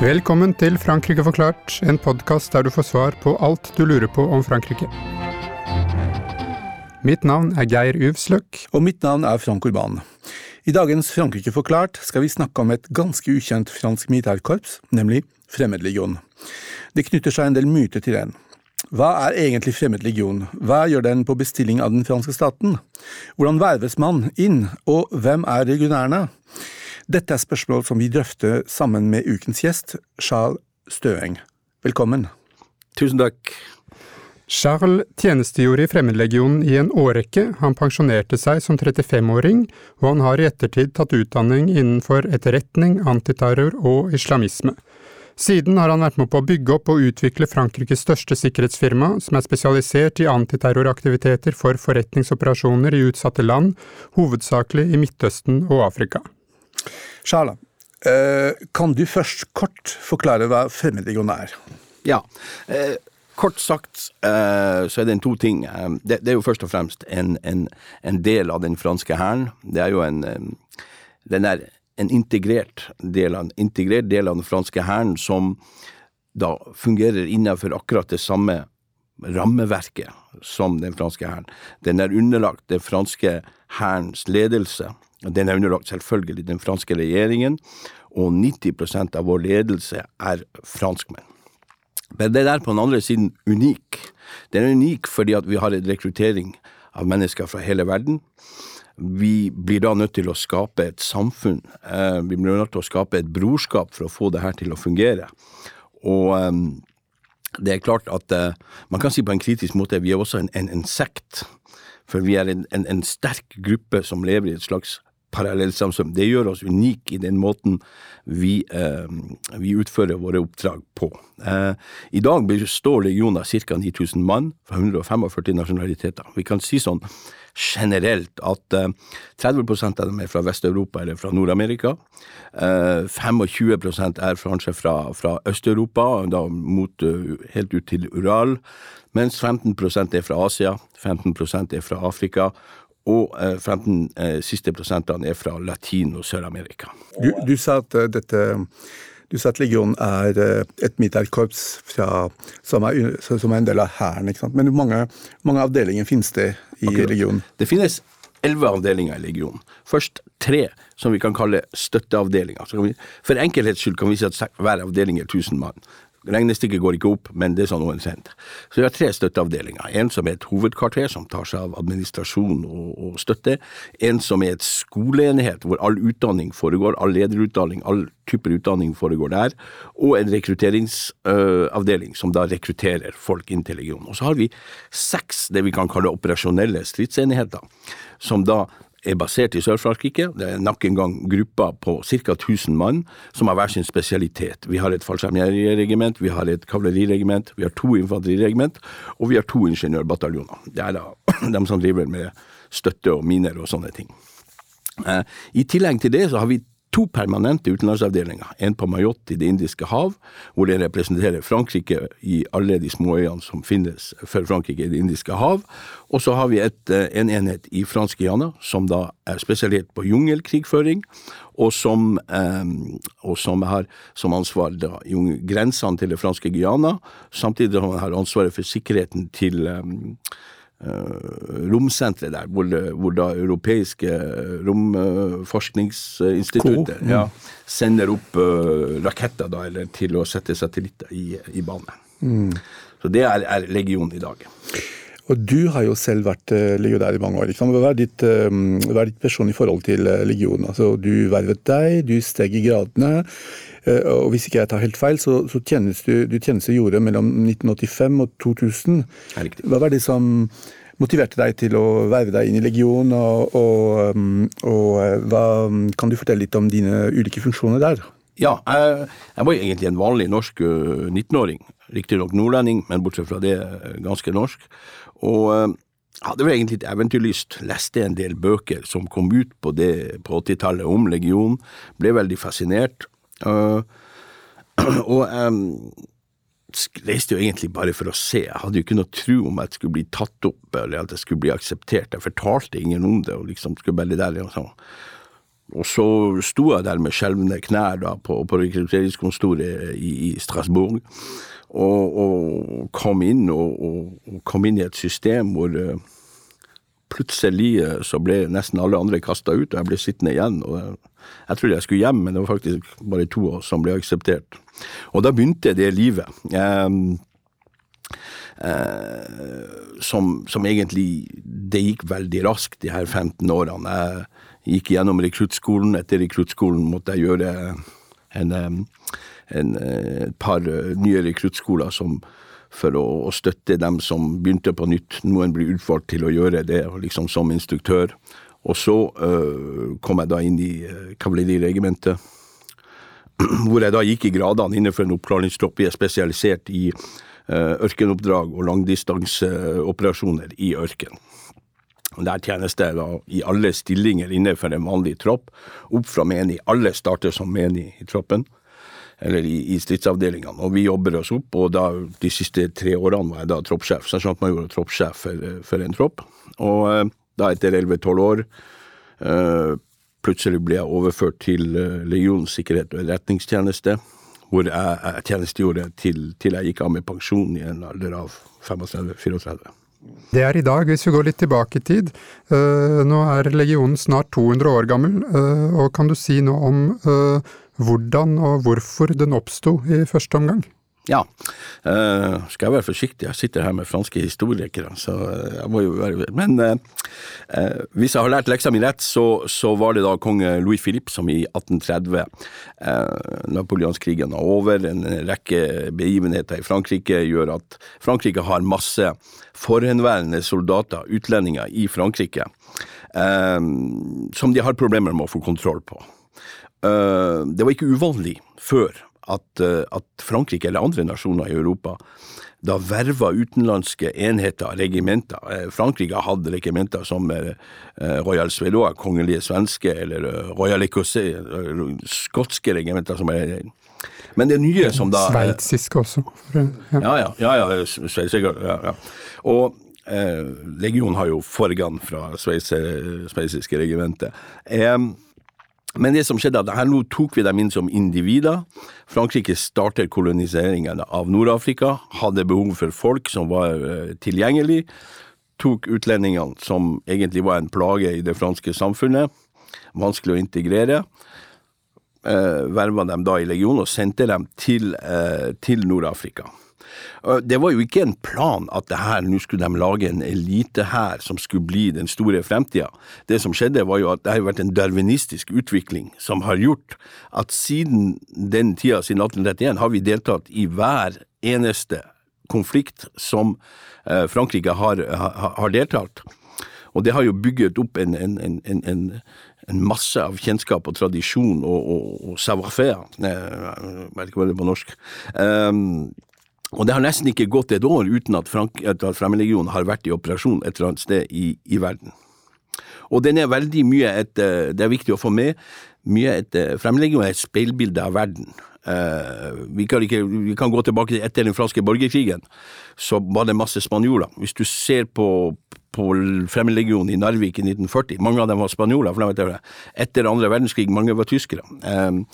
Velkommen til Frankrike forklart, en podkast der du får svar på alt du lurer på om Frankrike. Mitt navn er Geir Uvsløk. Og mitt navn er Frank Urban. I dagens Frankrike forklart skal vi snakke om et ganske ukjent fransk militærkorps, nemlig Fremmedlegion. Det knytter seg en del myter til den. Hva er egentlig Fremmedlegion, hva gjør den på bestilling av den franske staten? Hvordan verves man inn, og hvem er legionærene? Dette er spørsmål som vi drøfter sammen med ukens gjest, Charles Støeng. Velkommen. Tusen takk. Charles tjenestegjorde i Fremmedlegionen i en årrekke, han pensjonerte seg som 35-åring, og han har i ettertid tatt utdanning innenfor etterretning, antiterror og islamisme. Siden har han vært med på å bygge opp og utvikle Frankrikes største sikkerhetsfirma, som er spesialisert i antiterroraktiviteter for forretningsoperasjoner i utsatte land, hovedsakelig i Midtøsten og Afrika. Charla, eh, kan du først kort forklare hva fremmedlegion er? Ja. Eh, kort sagt eh, så er det to ting. Det, det, er jo først og fremst en, en, en del av den franske hæren. Det er jo en Den er en integrert del av, integrert del av den franske hæren som da fungerer innenfor akkurat det samme rammeverket som den franske hæren. Den er underlagt den franske hærens ledelse den er underlagt selvfølgelig den franske regjeringen, og 90% av vår ledelse er franskmenn. Men det er på den andre siden unik. Den er unik fordi vi har en rekruttering av mennesker fra hele verden. Vi blir da nødt til å skape et samfunn. Eh, vi blir nødt til å skape et brorskap for å få det her til å fungere. Og eh, det er klart at eh, man kan si på en kritisk måte vi er også en, en, en sekt. For vi er en, en, sterk gruppe som lever i et slags parallellsamfunn. Det gjør oss unike i den måten vi, eh, vi utfører våre oppdrag på. Eh, I dag består legionen av ca. 9000 mann fra 145 nasjonaliteter. Vi kan si sånn generelt at eh, 30% av dem er fra Vest-Europa eller fra Nord-Amerika. 25 eh, er kanskje fra, fra Øst-Europa, mot, eh, helt ut til Ural. Mens 15% er fra Asia, 15% er fra Afrika, og 15 eh, eh, siste prosentene er fra Latin- og Sør-Amerika. Du, du, sa at eh, dette du sa at legionen er et militærkorps som, som, er en del av hæren. Men hvor mange, mange, avdelinger finnes det i okay. legionen? Det finnes elleve avdelinger i legionen. Først tre som vi kan kalle støtteavdelinger. Vi, for enkelhets skyld kan vi si at hver avdeling er 1000 mann. Regnestykket går ikke opp, men det er sånn omtrent. Så vi har tre støtteavdelinger. En som er et hovedkvarter, som tar seg av administrasjon og, og støtte. En som er et skoleenhet, hvor all utdanning foregår. All lederutdanning, all typer utdanning foregår der. Og en rekrutteringsavdeling, som da rekrutterer folk inn til legionen. Og så har vi seks det vi kan kalle operasjonelle stridsenheter, som da er basert i Sør-Frankrike. Det er nok en gang grupper på ca. 1000 mann som har hver sin spesialitet. Vi har et fallskjermjegerregiment, vi har et kavaleriregiment, vi har to infanteriregiment, og vi har to ingeniørbataljoner. Det er da de som driver med støtte og miner og sånne ting. Eh, I tillegg til det så har vi to permanente utenlandsavdelinger. En på Mayotte i Det indiske hav, hvor den representerer Frankrike i alle de småøyene som finnes for Frankrike i Det indiske hav. Og så har vi et, eh, en enhet i fransk Guyana, som da er spesialisert på jungelkrigføring, og som, eh, og som har som ansvar da, grensene til det franske Guyana, samtidig som man har ansvaret for sikkerheten til Eh, romsenteret der, hvor, hvor, da europeiske romforskningsinstitutter ja, sender opp uh, raketter da, eller til å sette satellitter i, i bane. Mm. Så det er, er legionen i dag. Og Du har jo selv vært legionær i mange år. Liksom. Hva, er ditt, hva er ditt person i forhold til legionen? Altså, du vervet deg, du steg i gradene. og Hvis ikke jeg tar helt feil, så, så tjeneste, du tjenestegjorde mellom 1985 og 2000. Hva var det som motiverte deg til å verve deg inn i legionen, og, og, um, og hva, kan du fortelle litt om dine ulike funksjoner der? Ja, jeg, jeg var egentlig en vanlig norsk 19-åring. Riktignok nordlending, men bortsett fra det ganske norsk. Og hadde vel egentlig litt eventyrlyst. Leste en del bøker som kom ut på, det, på 80-tallet om legionen. Ble veldig fascinert. Uh, og um, reiste jo egentlig bare for å se. Jeg hadde jo ikke noe tro om at jeg skulle bli tatt opp, eller at jeg skulle bli akseptert. Jeg fortalte ingen om det, og liksom skulle bare der. Og, sånn. og så sto jeg der med skjelvende knær da, på, på rekrutteringskontoret i, i Strasbourg, og, og, kom inn og, og, kom inn i et system hvor uh, plutselig uh, så ble nesten alle andre kasta ut, og jeg ble sittende igjen. og jeg trodde jeg skulle hjem, men det var faktisk bare to av oss som ble akseptert. Og da begynte det livet. Um, eh, som, som, egentlig Det gikk veldig raskt, de her 15 årene. Jeg gikk gjennom rekruttskolen. Etter rekruttskolen måtte jeg gjøre en, en, et par nye rekruttskoler som, for å, å, støtte dem som begynte på nytt. Noen blir utvalgt til å gjøre det liksom som instruktør. Og så øh, kom jeg da inn i uh, kavaleriregimentet, hvor jeg da gikk i gradene innenfor en oppklaringstropp. Vi er spesialisert i øh, ørkenoppdrag og langdistanseoperasjoner i ørken. Der tjeneste jeg da i alle stillinger innenfor en vanlig tropp, opp fra menig. Alle starter som menig i troppen, eller i, i stridsavdelingene. Og vi jobber oss opp, og da de siste tre årene var jeg da troppssjef, sersjantmajor og troppssjef for, for en tropp. Og da etter 11-12 år uh, plutselig ble jeg overført til uh, Legionens sikkerhet og etterretningstjeneste, hvor jeg, jeg tjenestegjorde til, til, jeg gikk av med pensjon i en alder av 35-34. Det er i dag, hvis vi går litt tilbake i tid. Nå er legionen snart 200 år gammel, og kan du si noe om hvordan og hvorfor den oppsto i første omgang? Ja, uh, skal jeg være forsiktig, jeg sitter her med franske historikere, så eh, jeg må jo være Men uh, uh, hvis jeg har lært leksa mi rett, så, så, var det da kong Louis Philippe som i 1830, napoleonskrigen er over, en rekke begivenheter i Frankrike gjør at Frankrike har masse forhenværende soldater, utlendinger, i Frankrike, som de har problemer med å få kontroll på. Det var ikke uvanlig før at, eh, at, Frankrike eller andre nasjoner i Europa da verva utenlandske enheter, regimenter. Eh, Frankrike hadde regimenter som eh, Royal Sveloa, kongelige svenske, eller Royal Ecossais, skotske regimenter som er Men det nye som da Sveitsiske også. Ja, ja. ja, ja, sveitsiske, ja, ja. Og eh, legionen har jo forgan fra sveitsiske regimenter. Eh, men det som skjedde, at her nå tok vi dem inn som individer. Frankrike startet koloniseringen av Nord-Afrika, hadde behov for folk som var uh, tilgjengelig. Tok utlendingene, som egentlig var en plage i det franske samfunnet, vanskelig å integrere. Uh, verva dem da i legionen og sendte dem til, uh, til Nord-Afrika. Det var jo ikke en plan at det her, nå skulle de lage en elite her som skulle bli den store fremtida. Det som skjedde, var jo at det har vært en darwinistisk utvikling som har gjort at siden den tida, siden 1831, har vi deltatt i hver eneste konflikt som eh, Frankrike har, har deltatt. Og det har jo bygget opp en, en, en, en, en masse av kjennskap og tradisjon og, og, og savoir-faire. Jeg vet ikke hva det er på norsk. Um, og det har nesten ikke gått et år uten at, Frank, at Fremmedlegionen har vært i operasjon et eller annet sted i, i, verden. Og den er veldig mye et eh, Det er viktig å få med. mye et, eh, Fremmedlegionen er et speilbilde av verden. Uh, vi, kan ikke, vi, kan gå tilbake til etter den franske borgerkrigen, så var det masse spanjoler. Hvis du ser på, på Fremmedlegionen i Narvik i 1940, mange av dem var spanjoler. for Etter andre verdenskrig, mange var tyskere. Uh,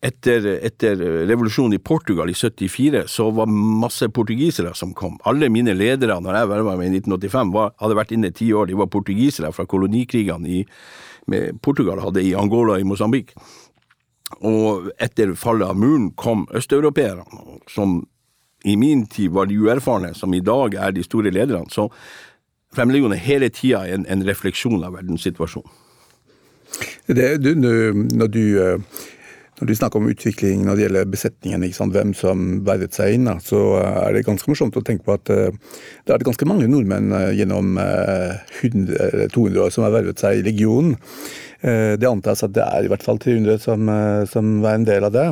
etter, etter, revolusjonen i Portugal i 74, så var masse portugisere som kom. Alle mine ledere når jeg var med i 1985, var, hadde vært inne ti år. De var portugisere fra kolonikrigene i, Portugal hadde i Angola i Mosambik. Og etter fallet av muren kom østeuropeerne, som i min tid var de uerfarne, som i dag er de store lederne. Så Fremmedlegionen er hele tida en, en refleksjon av verdenssituasjonen. Det, du, når du eh, når du snakker om utvikling når det gjelder besetningen, hvem som vervet seg inn, så er det ganske morsomt å tenke på at eh, det er ganske mange nordmenn eh, gjennom 100, 200 år som har vervet seg i legionen. Det antas at det er i hvert fall 300 som, som var en del av det.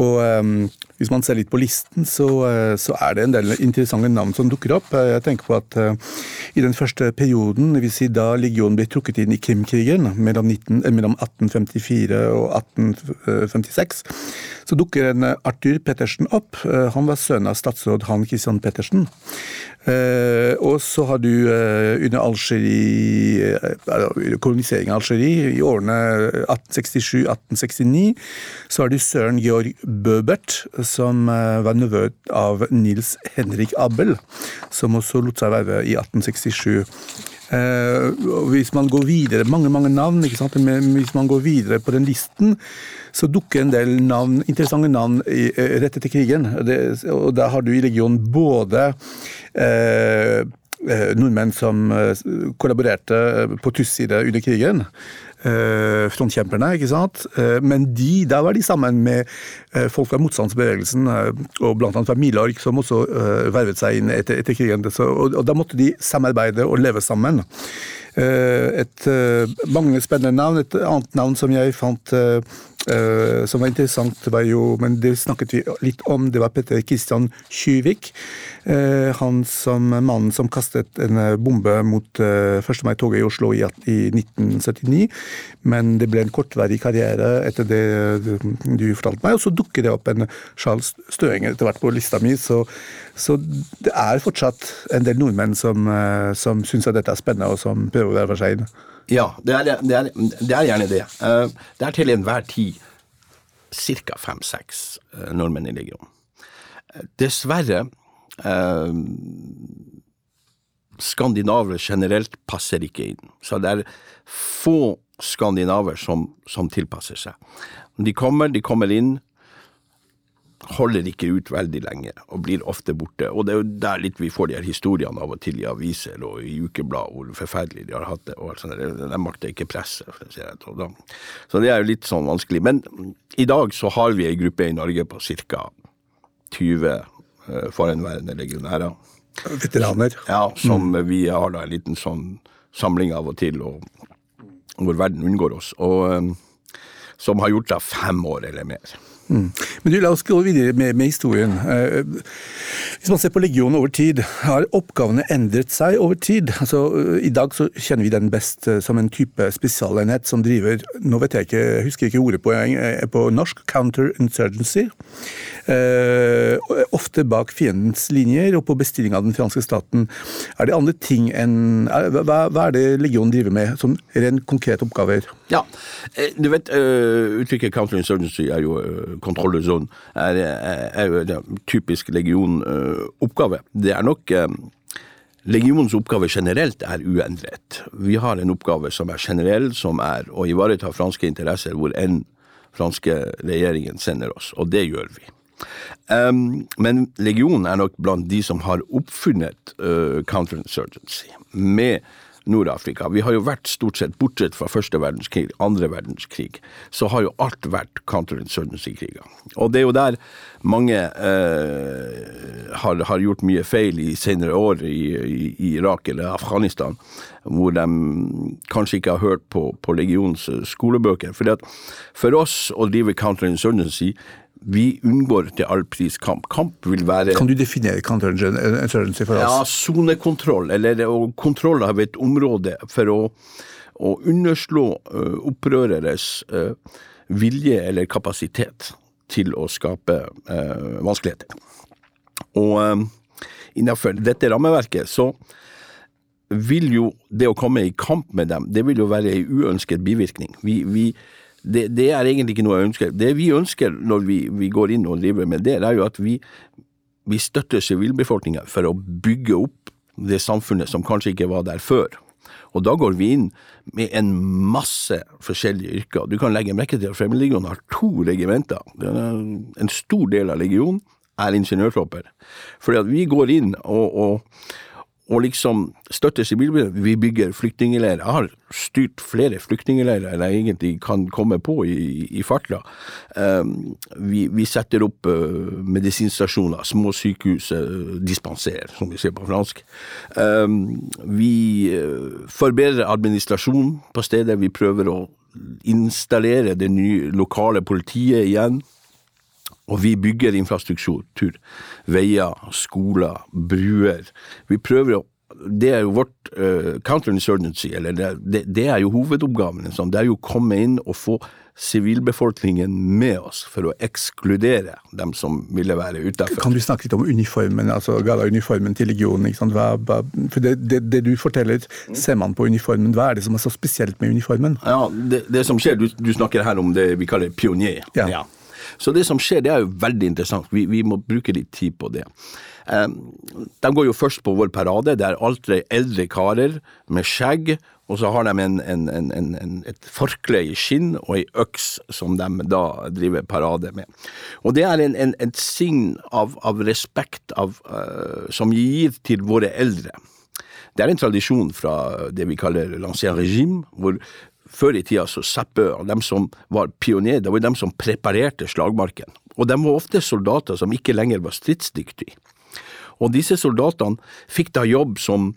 Og um, hvis man ser litt på listen, så, uh, så, er det en del interessante navn som dukker opp. Jeg tenker på at uh, i den første perioden, vil si da legionen ble trukket inn i Krimkrigen mellom, 19, eh, mellom 1854 og 1856, så dukker en Arthur Pettersen opp. Han var sønn av statsråd Han Christian Pettersen. Uh, og så har du eh, under Algerie, eh, koloniseringen av Algerie i årene 1867-1869, så har du Søren Georg Bøbert, som var nevø av Nils Henrik Abel, som også lot seg verve i 1867. Eh, hvis man går videre, mange mange navn, ikke? Men hvis man går videre på den listen, så dukker en del navn, interessante navn i, rett etter krigen. Det, og Da har du i regionen både eh, nordmenn som kollaborerte på tysk side under krigen, eh, frontkjemperne, ikke sant. Eh, men de, der var de sammen med eh, folk fra motstandsbevegelsen, eh, og annet fra Milorg, som også eh, vervet seg inn etter, etter krigen. Og, og, da måtte de samarbeide og leve sammen. Eh, et mange spennende navn. Et annet navn som jeg fant Uh, som var interessant, var jo, men det snakket vi litt om, det var Petter Kristian Kyvik. Uh, han som mannen som kastet en bombe mot uh, 1. mai-toget i Oslo i, i, 1979. Men det ble en kortvarig karriere etter det du fortalte meg. Og så dukker det opp en Charles Støing etter hvert på lista mi, så, så, det er fortsatt en del nordmenn som, uh, som syns at dette er spennende, og som prøver å være for seg. Ja, det er, det er, det er gjerne det. Eh, det er til enhver tid ca. fem-seks eh, nordmenn i legionen. Eh, dessverre Skandinaver generelt passer ikke inn. Så det er få skandinaver som, som tilpasser seg. De kommer, de kommer inn, holder ikke ut veldig lenge og blir ofte borte. Og det er jo der litt vi får de her historiene av og til i aviser og i ukeblad hvor forferdelig de har hatt det. og alt sånt. De makter ikke presset. Så det er jo litt sånn vanskelig. Men i dag så har vi ei gruppe i Norge på ca. 20 uh, forhenværende legionærer. Veteraner. Ja, som mm. vi har da en liten sånn samling av og til, og, hvor verden unngår oss. Og um, som har gjort det fem år eller mer. Mm. Men du, La oss gå videre med, med, historien. Eh, hvis man ser på legionen over tid, har oppgavene endret seg over tid? Altså, eh, I dag så kjenner vi den best eh, som en type spesialenhet som driver Nå vet jeg ikke, jeg husker ikke ordet på, på norsk. Counterinsurgency. Eh, ofte bak fiendens linjer og på bestilling av den franske staten. Er det andre ting enn hva, hva, er det legionen driver med som rent konkrete oppgaver? Ja, du vet uttrykket counterinsurgency er jo kontrollzone er, er, jo en typisk legionoppgave. Det er nok eh, Legionens oppgave generelt er uendret. Vi har en oppgave som er generell, som er å ivareta franske interesser hvor enn franske regjeringen sender oss, og det gjør vi. Um, men legionen er nok blant de som har oppfunnet uh, counterinsurgency, med Nord-Afrika. Vi har jo vært stort sett, bortsett fra første verdenskrig, andre verdenskrig, så har jo alt vært counterinsurgency-kriger. Og det er jo der mange eh, har, har, gjort mye feil i senere år i, i, i, Irak eller Afghanistan, hvor de kanskje ikke har hørt på, på legionens skolebøker. Fordi at for oss å drive counterinsurgency vi unngår til all pris kamp. Kamp vil være Kan du definere counterinsurgency for oss? Ja, Sonekontroll, eller kontroll av et område for å, å underslå uh, opprøreres uh, vilje eller kapasitet til å skape uh, vanskeligheter. Og innenfor dette rammeverket så vil jo det å komme i kamp med dem, det vil jo være en uønsket bivirkning. Vi, vi det, det, er egentlig ikke noe jeg ønsker. Det vi ønsker når vi, vi går inn og driver med det, er jo at vi, vi støtter sivilbefolkninga for å bygge opp det samfunnet som kanskje ikke var der før. Og da går vi inn med en masse forskjellige yrker. Du kan legge merke til at Fremmedlegionen har to regimenter. En stor del av legionen er ingeniørtropper. Fordi at vi går inn og, og og liksom støtter sivilbefolkningen. Vi bygger flyktningleirer. Jeg har styrt flere flyktningleirer enn jeg egentlig kan komme på i, i farta. Um, vi, vi, setter opp uh, medisinstasjoner, små sykehus, uh, dispenser, som vi sier på fransk. Um, vi uh, forbedrer administrasjonen på stedet. Vi prøver å installere det nye lokale politiet igjen. Og vi bygger infrastruktur. Veier, skoler, bruer. Vi prøver å det er jo vårt uh, counterinsurgency, eller det, det, det, er jo hovedoppgaven. Liksom. Det er jo å komme inn og få sivilbefolkningen med oss for å ekskludere dem som ville være utenfor. Kan du snakke litt om uniformen, altså gala-uniformen til legionen? Hva, hva, for det, det, det, du forteller, ser man på uniformen. Hva er det som er så spesielt med uniformen? Ja, Det, som skjer, du, du, snakker her om det vi kaller pioner. Ja. ja. Så det som skjer, det er jo veldig interessant. Vi, vi må bruke litt tid på det. Um, de går jo først på vår parade. Det er alltid eldre karer med skjegg, og så har de en, en, en, et forkle i skinn og ei øks som de da driver parade med. Og det er et sign av, av respekt av, uh, som gir til våre eldre. Det er en tradisjon fra det vi kaller l'ancien regime, hvor før i tida så Seppø, de som var pionerer, det var de som preparerte slagmarken. Og de var ofte soldater som ikke lenger var stridsdyktige. Og disse soldatene fikk da jobb som,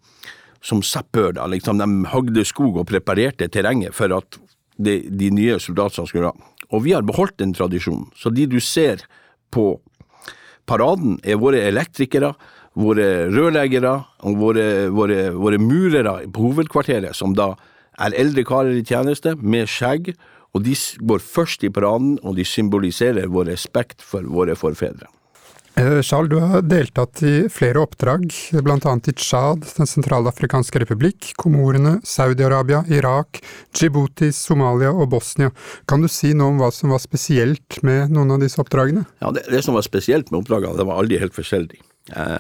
som seppør, da. Liksom, de hogde skog og preparerte terrenget for at de, de nye soldatene skulle ha. Og vi har beholdt den tradisjonen. Så de du ser på paraden, er våre elektrikere, våre rørleggere og våre, våre, våre murere på hovedkvarteret, som da er eldre karer i tjeneste med skjegg, og de går først i paraden, og de symboliserer vår respekt for våre forfedre. Eh, Charles, du har deltatt i flere oppdrag, bl.a. i Tsjad, Den sentralafrikanske republikk, Komorene, Saudi-Arabia, Irak, Djibouti, Somalia og Bosnia. Kan du si noe om hva som var spesielt med noen av disse oppdragene? Ja, Det, det som var spesielt med oppdragene, det var aldri helt forskjellig. Eh,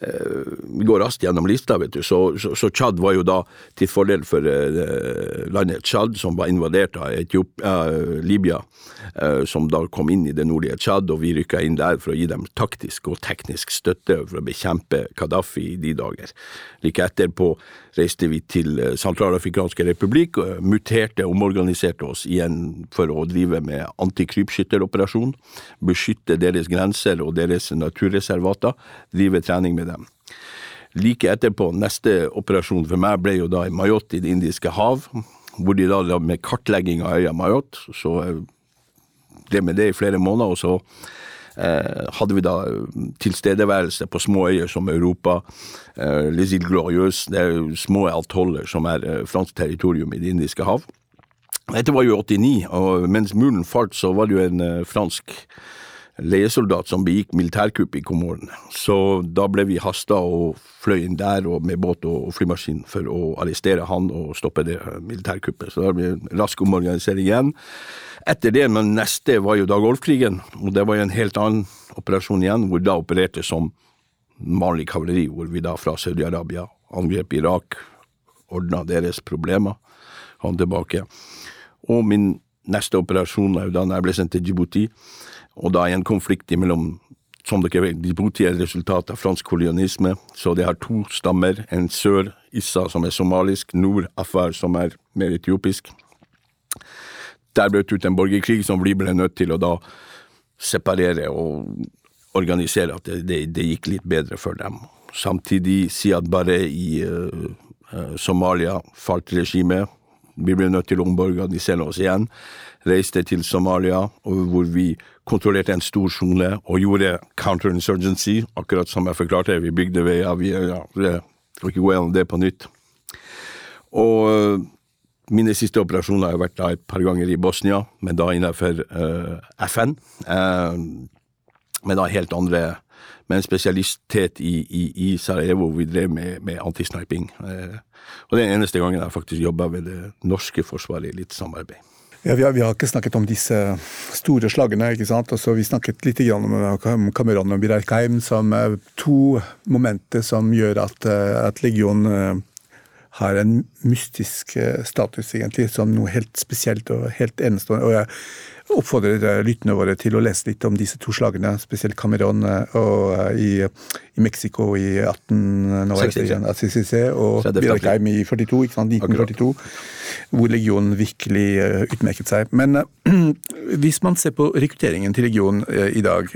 eh, vi går raskt gjennom lista, vet du. Så, så, så Tsjad var jo da til fordel for eh, landet Tsjad, som var invadert av Etiopia, Libya, som da kom inn i det nordlige Tsjad, og vi rykka inn der for å gi dem taktisk og teknisk støtte for å bekjempe Kadafi i de dager. Like etterpå reiste vi til Sentralafrikanske republikk, muterte, omorganiserte oss igjen for å drive med antikrypskytteroperasjon, beskytte deres grenser og deres naturreservater drive trening med dem. Like etterpå, neste operasjon for meg ble jo da i Mayotte i Det indiske hav, hvor de da med kartlegging av øya Mayotte, så eh, drev med det i flere måneder, og så eh, hadde vi da tilstedeværelse på små øyer som Europa, eh, Les Îles Glorieuses, det er små atoller som er eh, fransk territorium i Det indiske hav. Dette var jo 89, og mens muren falt, så var det jo en eh, fransk leiesoldat som begikk militærkupp i Komoren. Så da ble vi hasta og fløy inn der med båt og flymaskin for å arrestere han og stoppe det militærkuppet. Så da ble rask omorganisering igjen. Etter det, men neste var jo da Golfkrigen, og det var jo en helt annen operasjon igjen, hvor da opererte som vanlig kavaleri, hvor vi da fra Saudi-Arabia angrep Irak, ordna deres problemer, han tilbake. Og min neste operasjon er jo da jeg ble sendt til Djibouti og da er en konflikt imellom som dere vet, Djibouti er et resultat av fransk kolonialisme, så det har to stammer. En sør, Issa, som er somalisk, nord, Afar, som er mer etiopisk. Der brøt ut en borgerkrig som vi ble nødt til å da separere og organisere at det, det, det gikk litt bedre for dem. Samtidig si at bare i uh, Somalia falt regimet. Vi ble nødt til å omorganisere oss igjen reiste til Somalia, hvor vi kontrollerte en stor sone og gjorde counterinsurgency, akkurat som jeg forklarte. Vi bygde veier. Vi ja, skal ikke gå gjennom det på nytt. Og eh, mine siste operasjoner har vært da et par ganger i Bosnia, men da innenfor uh, eh, FN. Uh, eh, men da helt andre Med en spesialitet i, i, i Sarajevo, vi drev med, med antisniping. Uh, og det er den eneste gangen jeg faktisk jobba ved det norske forsvaret i litt samarbeid. Ja, vi, har, vi, har, ikke snakket om disse store slagene. ikke sant? Altså, vi snakket litt om, om Cameron og Birkeim som to momenter som gjør at, eh, at legion eh, har en mystisk eh, status, egentlig, som noe helt spesielt og helt enestående. Og jeg oppfordrer lyttene lytterne våre til å lese litt om disse to slagene, spesielt Cameron eh, og eh, i, i Mexico i 1866 og Birkheim i 42, ikke sant, 1942, hvor legionen virkelig utmerket seg. Men hvis man ser på rekrutteringen til legionen i dag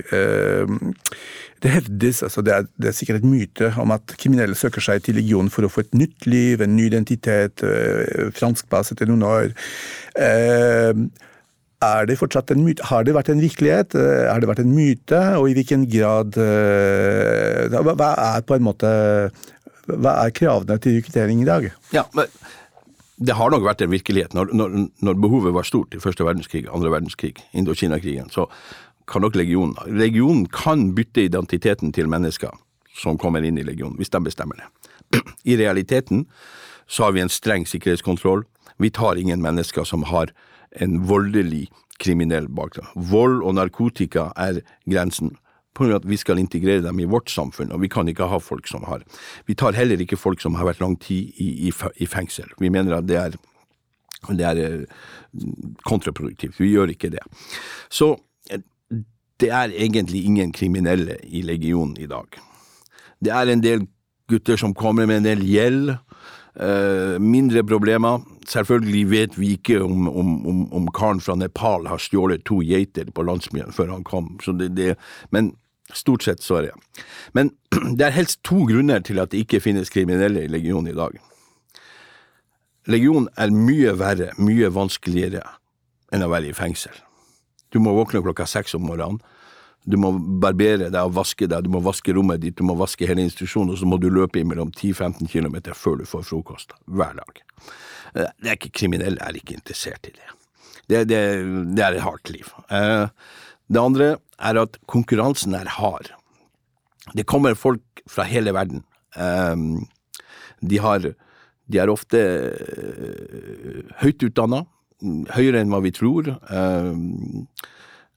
det hevdes, altså det er, det er, sikkert et myte om at kriminelle søker seg til legionen for å få et nytt liv, en ny identitet, fransk base etter noen år. er det? Har det vært en virkelighet? Eh, har det vært en myte? Og i hvilken grad eh, Hva er på en måte Hva er kravene til rekruttering i dag? Ja, men det har nok vært en virkelighet. Når, når, når behovet var stort i første verdenskrig, andre verdenskrig, Indokina-krigen, så kan nok legionen Legionen kan bytte identiteten til mennesker som kommer inn i legionen, hvis de bestemmer det. I realiteten så har vi en streng sikkerhetskontroll. Vi tar ingen mennesker som har en voldelig kriminell bakgrunn. Vold og narkotika er grensen. På at vi skal integrere dem i vårt samfunn, og vi kan ikke ha folk som har Vi tar heller ikke folk som har vært lang tid i, i, i fengsel. Vi mener at det er, det er eh, kontraproduktivt. Vi gjør ikke det. Så eh, det er egentlig ingen kriminelle i legionen i dag. Det er en del gutter som kommer med en del gjeld Uh, mindre problemer. Selvfølgelig vet vi ikke om, om, om, om, karen fra Nepal har stjålet to geiter på landsbyen før han kom, det, det, men stort sett så er det. Men det er helst to grunner til at det ikke finnes kriminelle i legionen i dag. Legionen er mye verre, mye vanskeligere enn å være i fengsel. Du må våkne klokka seks om morgenen du må barbere deg og vaske deg, du må vaske rommet ditt, du må vaske hele institusjonen, og så må du løpe mellom 10-15 km før du får frokost. Hver dag. Eh, det er ikke kriminelle er ikke interessert i det. Det, det, det er et hardt liv. Eh, det andre er at konkurransen er hard. Det kommer folk fra hele verden. Eh, de, har, de er ofte høyt utdanna, høyere enn hva vi tror.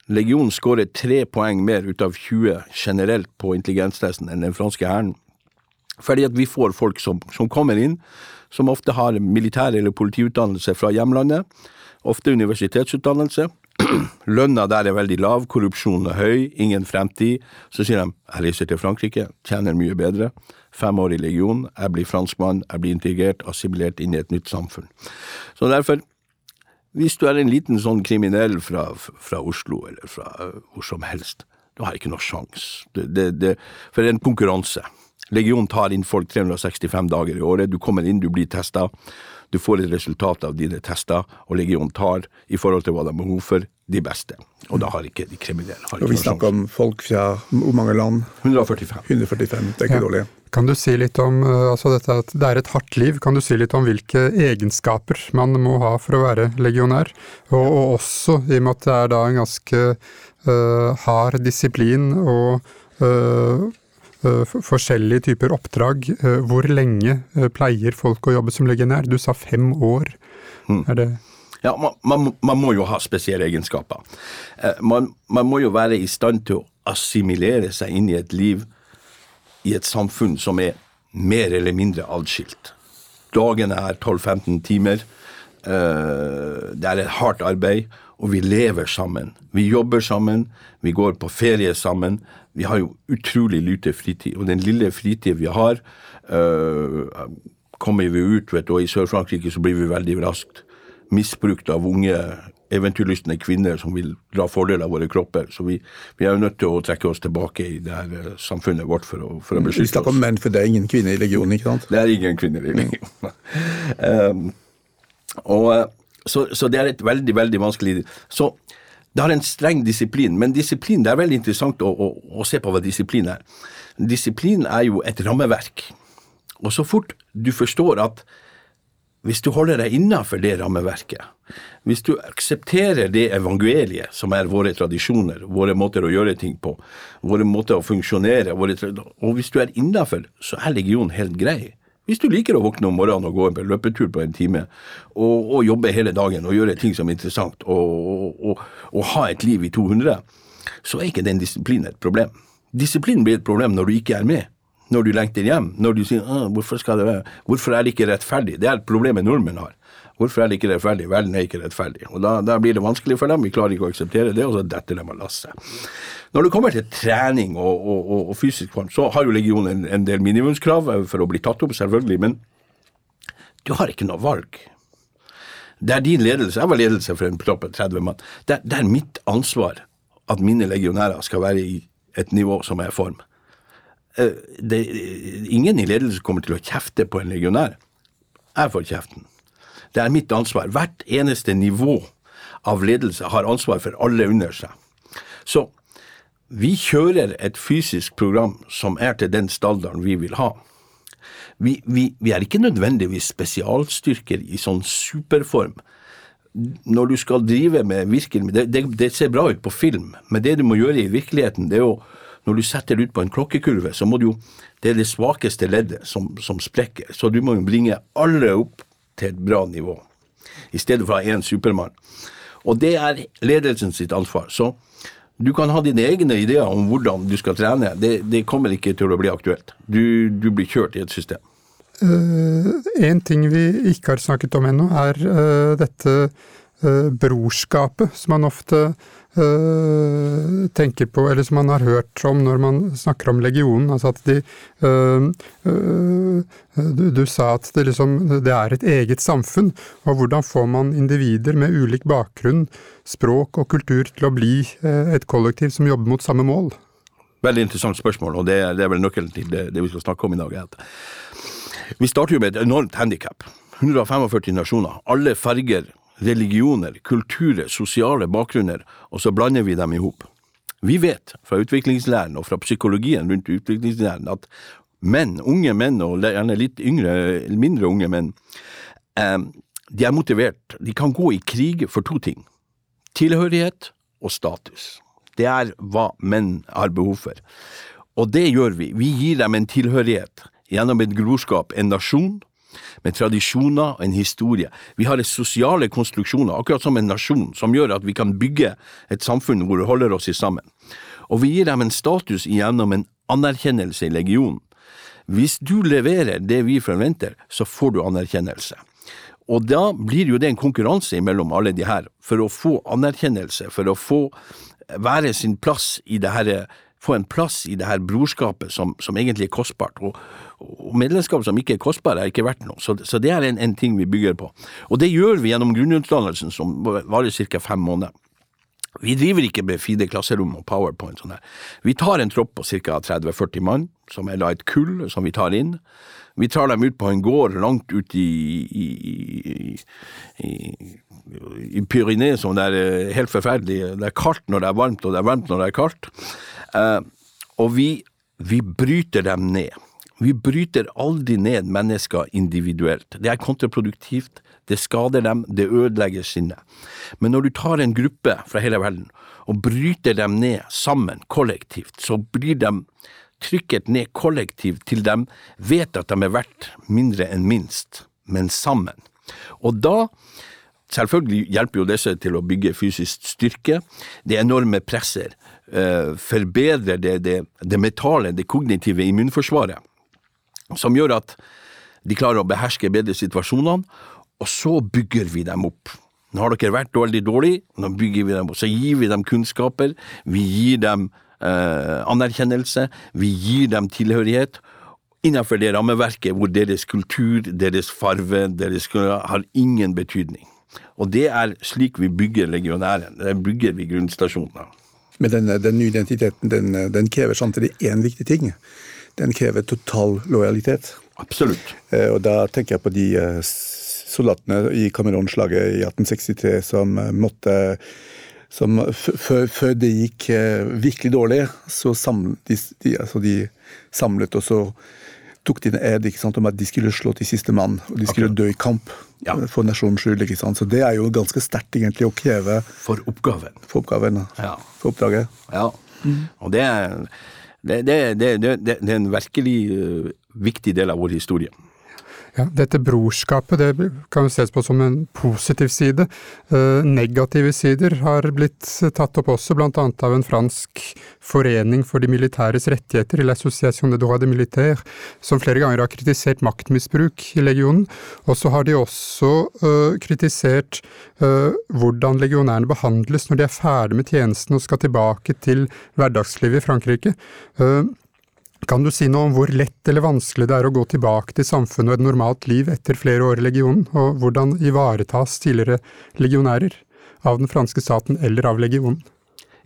Legionen skårer tre poeng mer ut av 20 generelt på intelligenstesten enn den franske hæren. Fordi at vi får folk som, som, kommer inn, som ofte har militær- eller politiutdannelse fra hjemlandet, ofte universitetsutdannelse. Lønna der er veldig lav, korrupsjonen er høy, ingen fremtid. Så sier de jeg reiser til Frankrike, tjener mye bedre. Fem år i legion, jeg blir franskmann, jeg blir integrert, assimilert inn i et nytt samfunn. Så derfor hvis du er en liten sånn kriminell fra, fra Oslo, eller fra uh, hvor som helst, du har ikke noe sjans. Det, det, det, for det er en konkurranse. Legion tar inn folk 365 dager i året. Du kommer inn, du blir testa. Du får et resultat av dine tester, og Legion tar, i forhold til hva de har behov for, de beste. Og da har ikke de kriminelle Og Vi snakker om folk fra hvor mange land? 145. 145, Det er ikke ja. dårlig. Kan du si litt om eh, altså dette at det er et hardt liv, kan du si litt om hvilke egenskaper man må ha for å være legionær? Og, og også i og med at det er da en ganske uh, hard disiplin og uh, uh, forskjellige typer oppdrag. hvor lenge pleier folk å jobbe som legionær? Du sa fem år. Mm. Er det ja, man, man, man, må jo ha spesielle egenskaper. Man, man må jo være i stand til å assimilere seg inn i et liv i et samfunn som er mer eller mindre adskilt. Dagene er 12-15 timer. Eh, det er et hardt arbeid, og vi lever sammen. Vi jobber sammen, vi går på ferie sammen. Vi har jo utrolig lite fritid, og den lille fritid vi har, eh, kommer vi ut, vet du, og i Sør-Frankrike så blir vi veldig raskt misbrukt av unge eventyrlystne kvinner som vil dra fordel av våre kropper. Så vi, vi er jo nødt til å trekke oss tilbake i det her eh, samfunnet vårt for å, for å beskytte oss. Vi snakker om menn, for det er ingen kvinner i legionen, ikke sant? Det er ingen kvinner i legionen. um, og, eh, så, så, det er et veldig, veldig vanskelig Så det har en streng disiplin, men disiplin, det er veldig interessant å, å, å se på hva disiplin er. Disiplin er jo et rammeverk. Og så fort du forstår at hvis du holder deg innafor det rammeverket, hvis du aksepterer det evangeliet som er våre tradisjoner, våre måter å gjøre ting på, våre måter å funksjonere, og hvis du er innafor, så er religion helt grei. Hvis du liker å våkne om morgenen og gå en løpetur på en time, og, og jobbe hele dagen og gjøre ting som er interessant, og, og, og ha et liv i 200, så er ikke den disiplinen et problem. Disiplin blir et problem når du ikke er med når du lengter hjem. Når du sier hvorfor, det være? hvorfor er det ikke rettferdig? Det er et problem nordmenn har. Hvorfor er det ikke rettferdig? Verden er ikke rettferdig. Og da, da, blir det vanskelig for dem, vi klarer ikke å akseptere det, og så detter de av lasset. Når det kommer til trening og, og, og, og fysisk form, så har jo legionen en, en, del minimumskrav for å bli tatt opp, selvfølgelig, men du har ikke noe valg. Det er din ledelse. Jeg var ledelse for en plopp av 30 mann. Det, det er mitt ansvar at mine legionærer skal være i et nivå som er i form. Eh, det, ingen i ledelsen kommer til å kjefte på en legionær. Jeg får kjeften. Det er mitt ansvar. Hvert eneste nivå av ledelse har ansvar for alle under seg. Så vi kjører et fysisk program som er til den standarden vi vil ha. Vi, vi, vi er ikke nødvendigvis spesialstyrker i sånn superform. Når du skal drive med virkelig det, det, det ser bra ut på film, men det du må gjøre i virkeligheten, det er jo når du setter det ut på en klokkekurve, så må du jo Det er det svakeste leddet som, som sprekker, så du må jo bringe alle opp til et bra nivå, i stedet for å ha én supermann. Og det er ledelsen sitt ansvar. Så du kan ha dine egne ideer om hvordan du skal trene, det, det kommer ikke til å bli aktuelt. Du, du blir kjørt i et system. Uh, en ting vi ikke har snakket om ennå, er uh, dette uh, brorskapet som man ofte uh, tenker på, eller som man har hørt om når man snakker om legionen. Altså at de uh, uh, du, du, sa at det, liksom, det er et eget samfunn, og hvordan får man individer med ulik bakgrunn, språk og kultur til å bli et kollektiv som jobber mot samme mål? Veldig interessant spørsmål, og det, det er vel nøkkelen til det, det, vi skal snakke om i dag. Vi starter jo med et enormt handikap. 145 nasjoner, alle farger, religioner, kulturer, sosiale bakgrunner, og så blander vi dem i hop. Vi vet fra utviklingslæren og fra psykologien rundt utviklingslæren at menn, unge menn og gjerne litt yngre, mindre unge menn, eh, de er motivert. De kan gå i krig for to ting. Tilhørighet og status. Det er hva menn har behov for. Og det gjør vi. Vi gir dem en tilhørighet gjennom et grorskap, en nasjon, med tradisjoner og en historie. Vi har sosiale konstruksjoner, akkurat som en nasjon, som gjør at vi kan bygge et samfunn hvor vi holder oss sammen. Og vi gir dem en status gjennom en anerkjennelse i legionen. Hvis du leverer det vi forventer, så får du anerkjennelse. Og da blir jo det en konkurranse mellom alle de her, for å få anerkjennelse, for å få være sin plass i det herre få en plass i det her brorskapet som, som egentlig er kostbart. Og, og, medlemskap som ikke er kostbart, er ikke verdt noe. Så, så det er en, en, ting vi bygger på. Og det gjør vi gjennom grunnutdannelsen, som varer ca. fem måneder. Vi driver ikke med fine klasserom og powerpoint. Sånn her. Vi tar en tropp på ca. 30-40 mann, som er da et kull som vi tar inn. Vi tar dem ut på en gård langt ut i, i, i, i Pyrenees, som det er eh, helt forferdelig. Det er kaldt når det er varmt, og det er varmt når det er kaldt. Uh, og vi, vi bryter dem ned. Vi bryter aldri ned mennesker individuelt. Det er kontraproduktivt, det skader dem, det ødelegger sinnet. Men når du tar en gruppe fra hele verden og bryter dem ned sammen, kollektivt, så blir de trykket ned kollektivt til de vet at de er verdt mindre enn minst, men sammen. Og da Selvfølgelig hjelper jo disse til å bygge fysisk styrke. Det enorme presser uh, forbedrer det, det, det mentale, det kognitive immunforsvaret, som gjør at de klarer å beherske bedre situasjonene, og så bygger vi dem opp. Nå har dere vært veldig dårlig, nå bygger vi dem opp. Så gir vi dem kunnskaper, vi gir dem eh, anerkjennelse, vi gir dem tilhørighet, innenfor det rammeverket hvor deres kultur, deres farve, deres har ingen betydning. Og det er slik vi bygger legionæren. det bygger vi grunnstasjoner. Men den, den nye identiteten den, den, krever samtidig én viktig ting. Den krever total lojalitet. Absolutt. Eh, og da tenker jeg på de eh, soldatene i Cameron-slaget i 1863 som eh, måtte som Før det gikk virkelig dårlig, så samlet de, de, altså de samlet og så tok de en ed om at de skulle slå til siste mann, og de skulle okay. dø i kamp ja. for nasjonens skyld. ikke sant? Så det er jo ganske sterkt egentlig å kreve For oppgaven. For oppgaven, ja. For oppdraget. Ja. Mm. Og det er, det, det, det, det er en virkelig uh, viktig del av vår historie. Ja, dette brorskapet det kan ses på som en positiv side. Eh, negative sider har blitt tatt opp også, bl.a. av en fransk forening for de militæres rettigheter, l'Association de droit de militaire, som flere ganger har kritisert maktmisbruk i legionen. Og så har de også uh, kritisert hvordan legionærene behandles når de er ferdig med tjenesten og skal tilbake til hverdagslivet i Frankrike. Uh, kan du si noe om hvor lett eller vanskelig det er å gå tilbake til samfunnet og et normalt liv etter flere år i legionen, og hvordan ivaretas tidligere legionærer av den franske staten eller av legionen?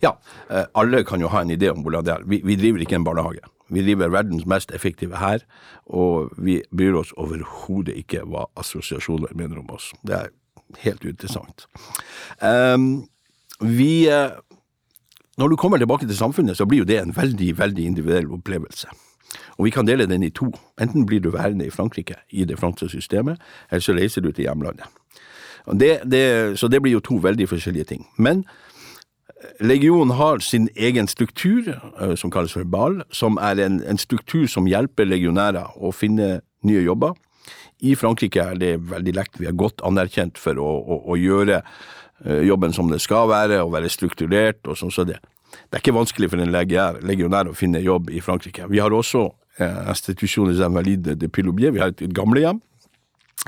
Ja, eh, alle kan jo ha en idé om hvordan det er. Vi, vi driver ikke en barnehage. Vi driver verdens mest effektive her, og vi bryr oss overhodet ikke hva assosiasjoner mener om oss. Det er helt interessant. Um, vi Når du kommer tilbake til samfunnet, så blir jo det en veldig, veldig individuell opplevelse. Og vi kan dele den i to. Enten blir du værende i Frankrike, i det franske systemet, eller så reiser du til hjemlandet. Det, det, så det blir jo to veldig forskjellige ting. Men legionen har sin egen struktur, som kalles for BAL, som er en, en struktur som hjelper legionærer å finne nye jobber. I Frankrike er det veldig lett. Vi er godt anerkjent for å, å, å gjøre jobben som det skal være, og være strukturert. og sånn så det. Det er ikke vanskelig for en legionær å finne jobb i Frankrike. Vi har også eh, institusjoner som Valide de Piloubier. Vi har et gamlehjem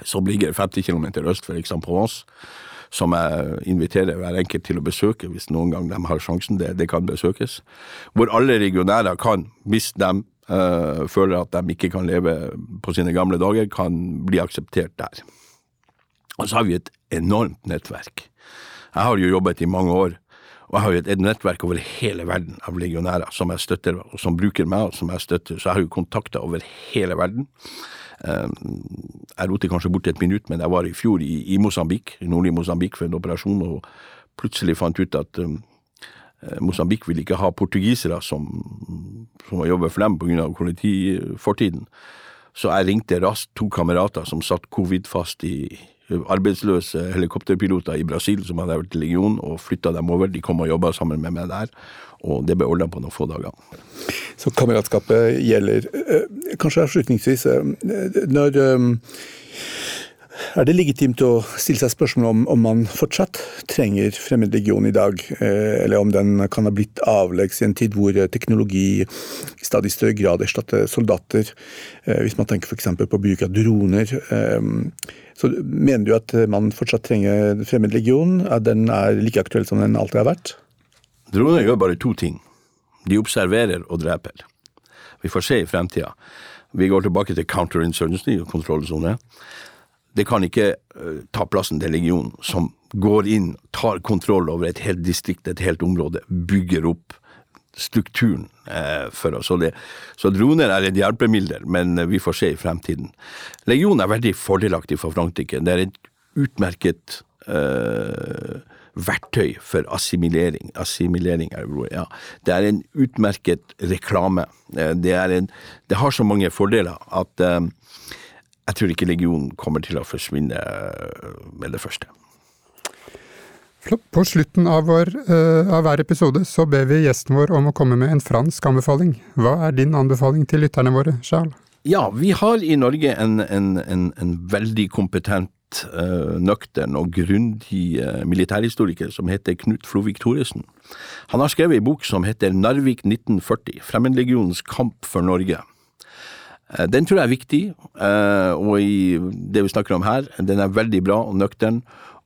som ligger 50 km øst for Aix-en-Provence. Som jeg inviterer hver enkelt til å besøke hvis noen gang de har sjansen. Det, det kan besøkes. Hvor alle regionære kan, hvis de føler at de ikke kan leve på sine gamle dager, kan bli akseptert der. Og så har vi et enormt nettverk. Jeg har jo jobbet i mange år og jeg har jo et, et, nettverk over hele verden av legionærer som jeg støtter, og som bruker meg, og som jeg støtter. Så jeg har jo kontakter over hele verden. Ehm, jeg roter kanskje bort et minutt, men jeg var i fjor i, i Mosambik, nordlig Mosambik for en operasjon, og plutselig fant ut at um, Mosambik vil ikke ha portugisere som, som jobber for dem pga. kolonifortiden. Så jeg ringte raskt to kamerater som satt covid-fast i arbeidsløse helikopterpiloter i Brasil som hadde vært i legion, og flytta dem over. De kom og jobba sammen med meg der, og det ble ordna på noen få dager. Så kameratskapet gjelder. Eh, kanskje avslutningsvis, eh, når eh, er det legitimt å stille seg spørsmål om, om man fortsatt trenger fremmedlegion i dag, eller om den kan ha blitt avleggs i en tid hvor teknologi i stadig større grad erstatter soldater, hvis man tenker f.eks. på bruk av droner. Så Mener du at man fortsatt trenger fremmedlegion? At den er like aktuell som den alltid har vært? Droner gjør bare to ting. De observerer og dreper. Vi får se i fremtida. Vi går tilbake til counterinsurgency og kontrollsone. Det kan ikke uh, ta plassen til legionen, som går inn, tar kontroll over et helt distrikt, et helt område, bygger opp strukturen eh, for oss. Det, så droner er et hjelpemiddel, men vi får se i fremtiden. Legionen er veldig fordelaktig for Frankrike. Det er et utmerket eh, verktøy for assimilering. Assimilering er ordet, ja. Det er en utmerket reklame. Eh, det, en, det har så mange fordeler at eh, jeg tror ikke legionen kommer til å forsvinne eh, med det første. På slutten av, vår, uh, av, hver episode så ber vi gjesten vår om å komme med en fransk anbefaling. Hva er din anbefaling til lytterne våre, Charles? Ja, vi har i Norge en, en, en, en veldig kompetent, uh, nøktern og grundig uh, militærhistoriker som heter Knut Flovik Thoresen. Han har skrevet en bok som heter Narvik 1940, Fremmedlegionens kamp for Norge. Den tror jeg er viktig, og i det vi snakker om her, den er veldig bra og nøktern.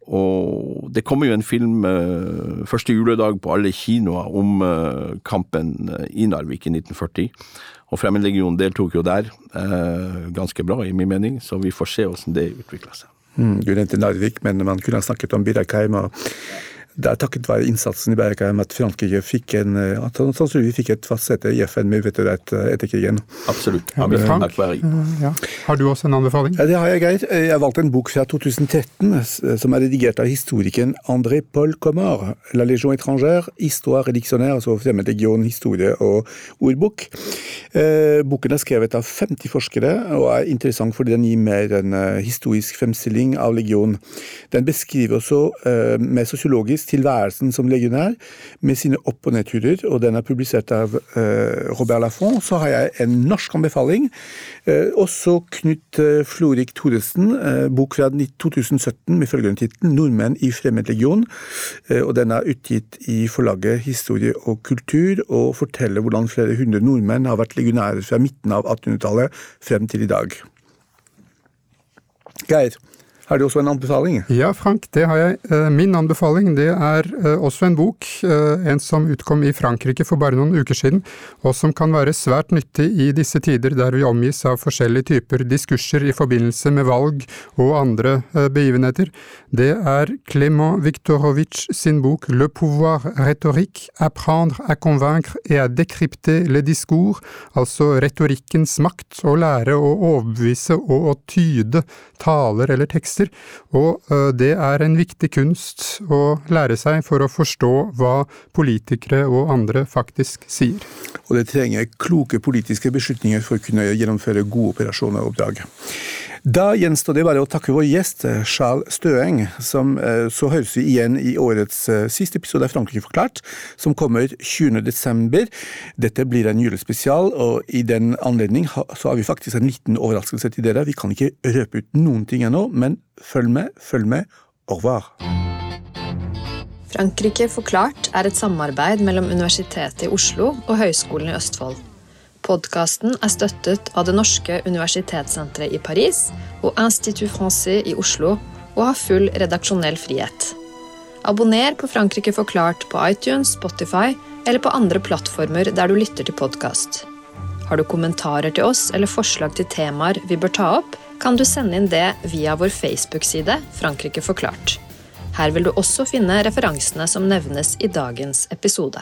Og det kommer jo en film uh, første juledag på alle kinoer om kampen eh, i Narvik i 1940. Og Fremmedlegionen deltok jo der, ganske bra i min mening, så vi får se hvordan det utvikler seg. Mm, du nevnte Narvik, men man kunne ha snakket om Birkheim og det er takket være innsatsen i Bergheim at Frankrike fikk en, at sannsynligvis fikk et fast sete i FN med vetorett etter krigen. Absolutt. Ja, Frank, ja. Har du også en anbefaling? Ja, det har jeg, Geir. Jeg har valgt en bok fra 2013 som er redigert av historikeren André Paul Comar. La Légion étrangère, histoire redictionnaire, altså fremmedlegion, historie og ordbok. Eh, boken er skrevet av 50 forskere og er interessant fordi den gir mer en eh, historisk fremstilling av legion. Den beskriver også mer med sosiologisk Norges tilværelsen som legionær, med sine opp- og nedturer, og den er publisert av uh, Robert Laffont, så har jeg en norsk anbefaling. Uh, også Knut uh, Florik Thoresen, bok fra 2017 med følgende tittel 'Nordmenn i fremmedlegion'. og Den er utgitt i forlaget Historie og kultur, og forteller hvordan flere hundre nordmenn har vært legionærer fra midten av 1800-tallet frem til i dag. Geir? Har du også en anbefaling? Ja, Frank, det har jeg. Eh, min anbefaling det er eh, også en bok. Eh, en som utkom i Frankrike for bare noen uker siden, og som kan være svært nyttig i disse tider der vi omgis av forskjellige typer diskurser i forbindelse med valg og andre begivenheter. Det er Clément Viktorovitsj sin bok Le pouvoir rhétorique, apprendre à convaincre et à décrypter le discours, altså retorikkens makt, å lære å overbevise og å tyde taler eller tekster viser, og det er en viktig kunst å lære seg for å forstå hva politikere og andre faktisk sier. Og det trenger kloke politiske beslutninger for å kunne gjennomføre gode operasjoner og oppdrag. Da gjenstår det bare å takke vår gjest, Charles Støeng, som så høres vi igjen i årets siste episode av Frankrike forklart, som kommer 20.12. Dette blir en julespesial, og i den anledning så har vi faktisk en liten overraskelse til dere. Vi kan ikke røpe ut noen ting ennå, men følg med, følg med. Au revoir. Frankrike forklart er et samarbeid mellom Universitetet i Oslo og Høgskolen i Østfold. Podkasten er støttet av Det norske universitetssenteret i Paris og Institut Francais i Oslo og har full redaksjonell frihet. Abonner på Frankrike forklart på iTunes, Spotify eller på andre plattformer der du lytter til podkast. Har du kommentarer til oss eller forslag til temaer vi bør ta opp, kan du sende inn det via vår Facebook-side Frankrike forklart. Her vil du også finne referansene som nevnes i dagens episode.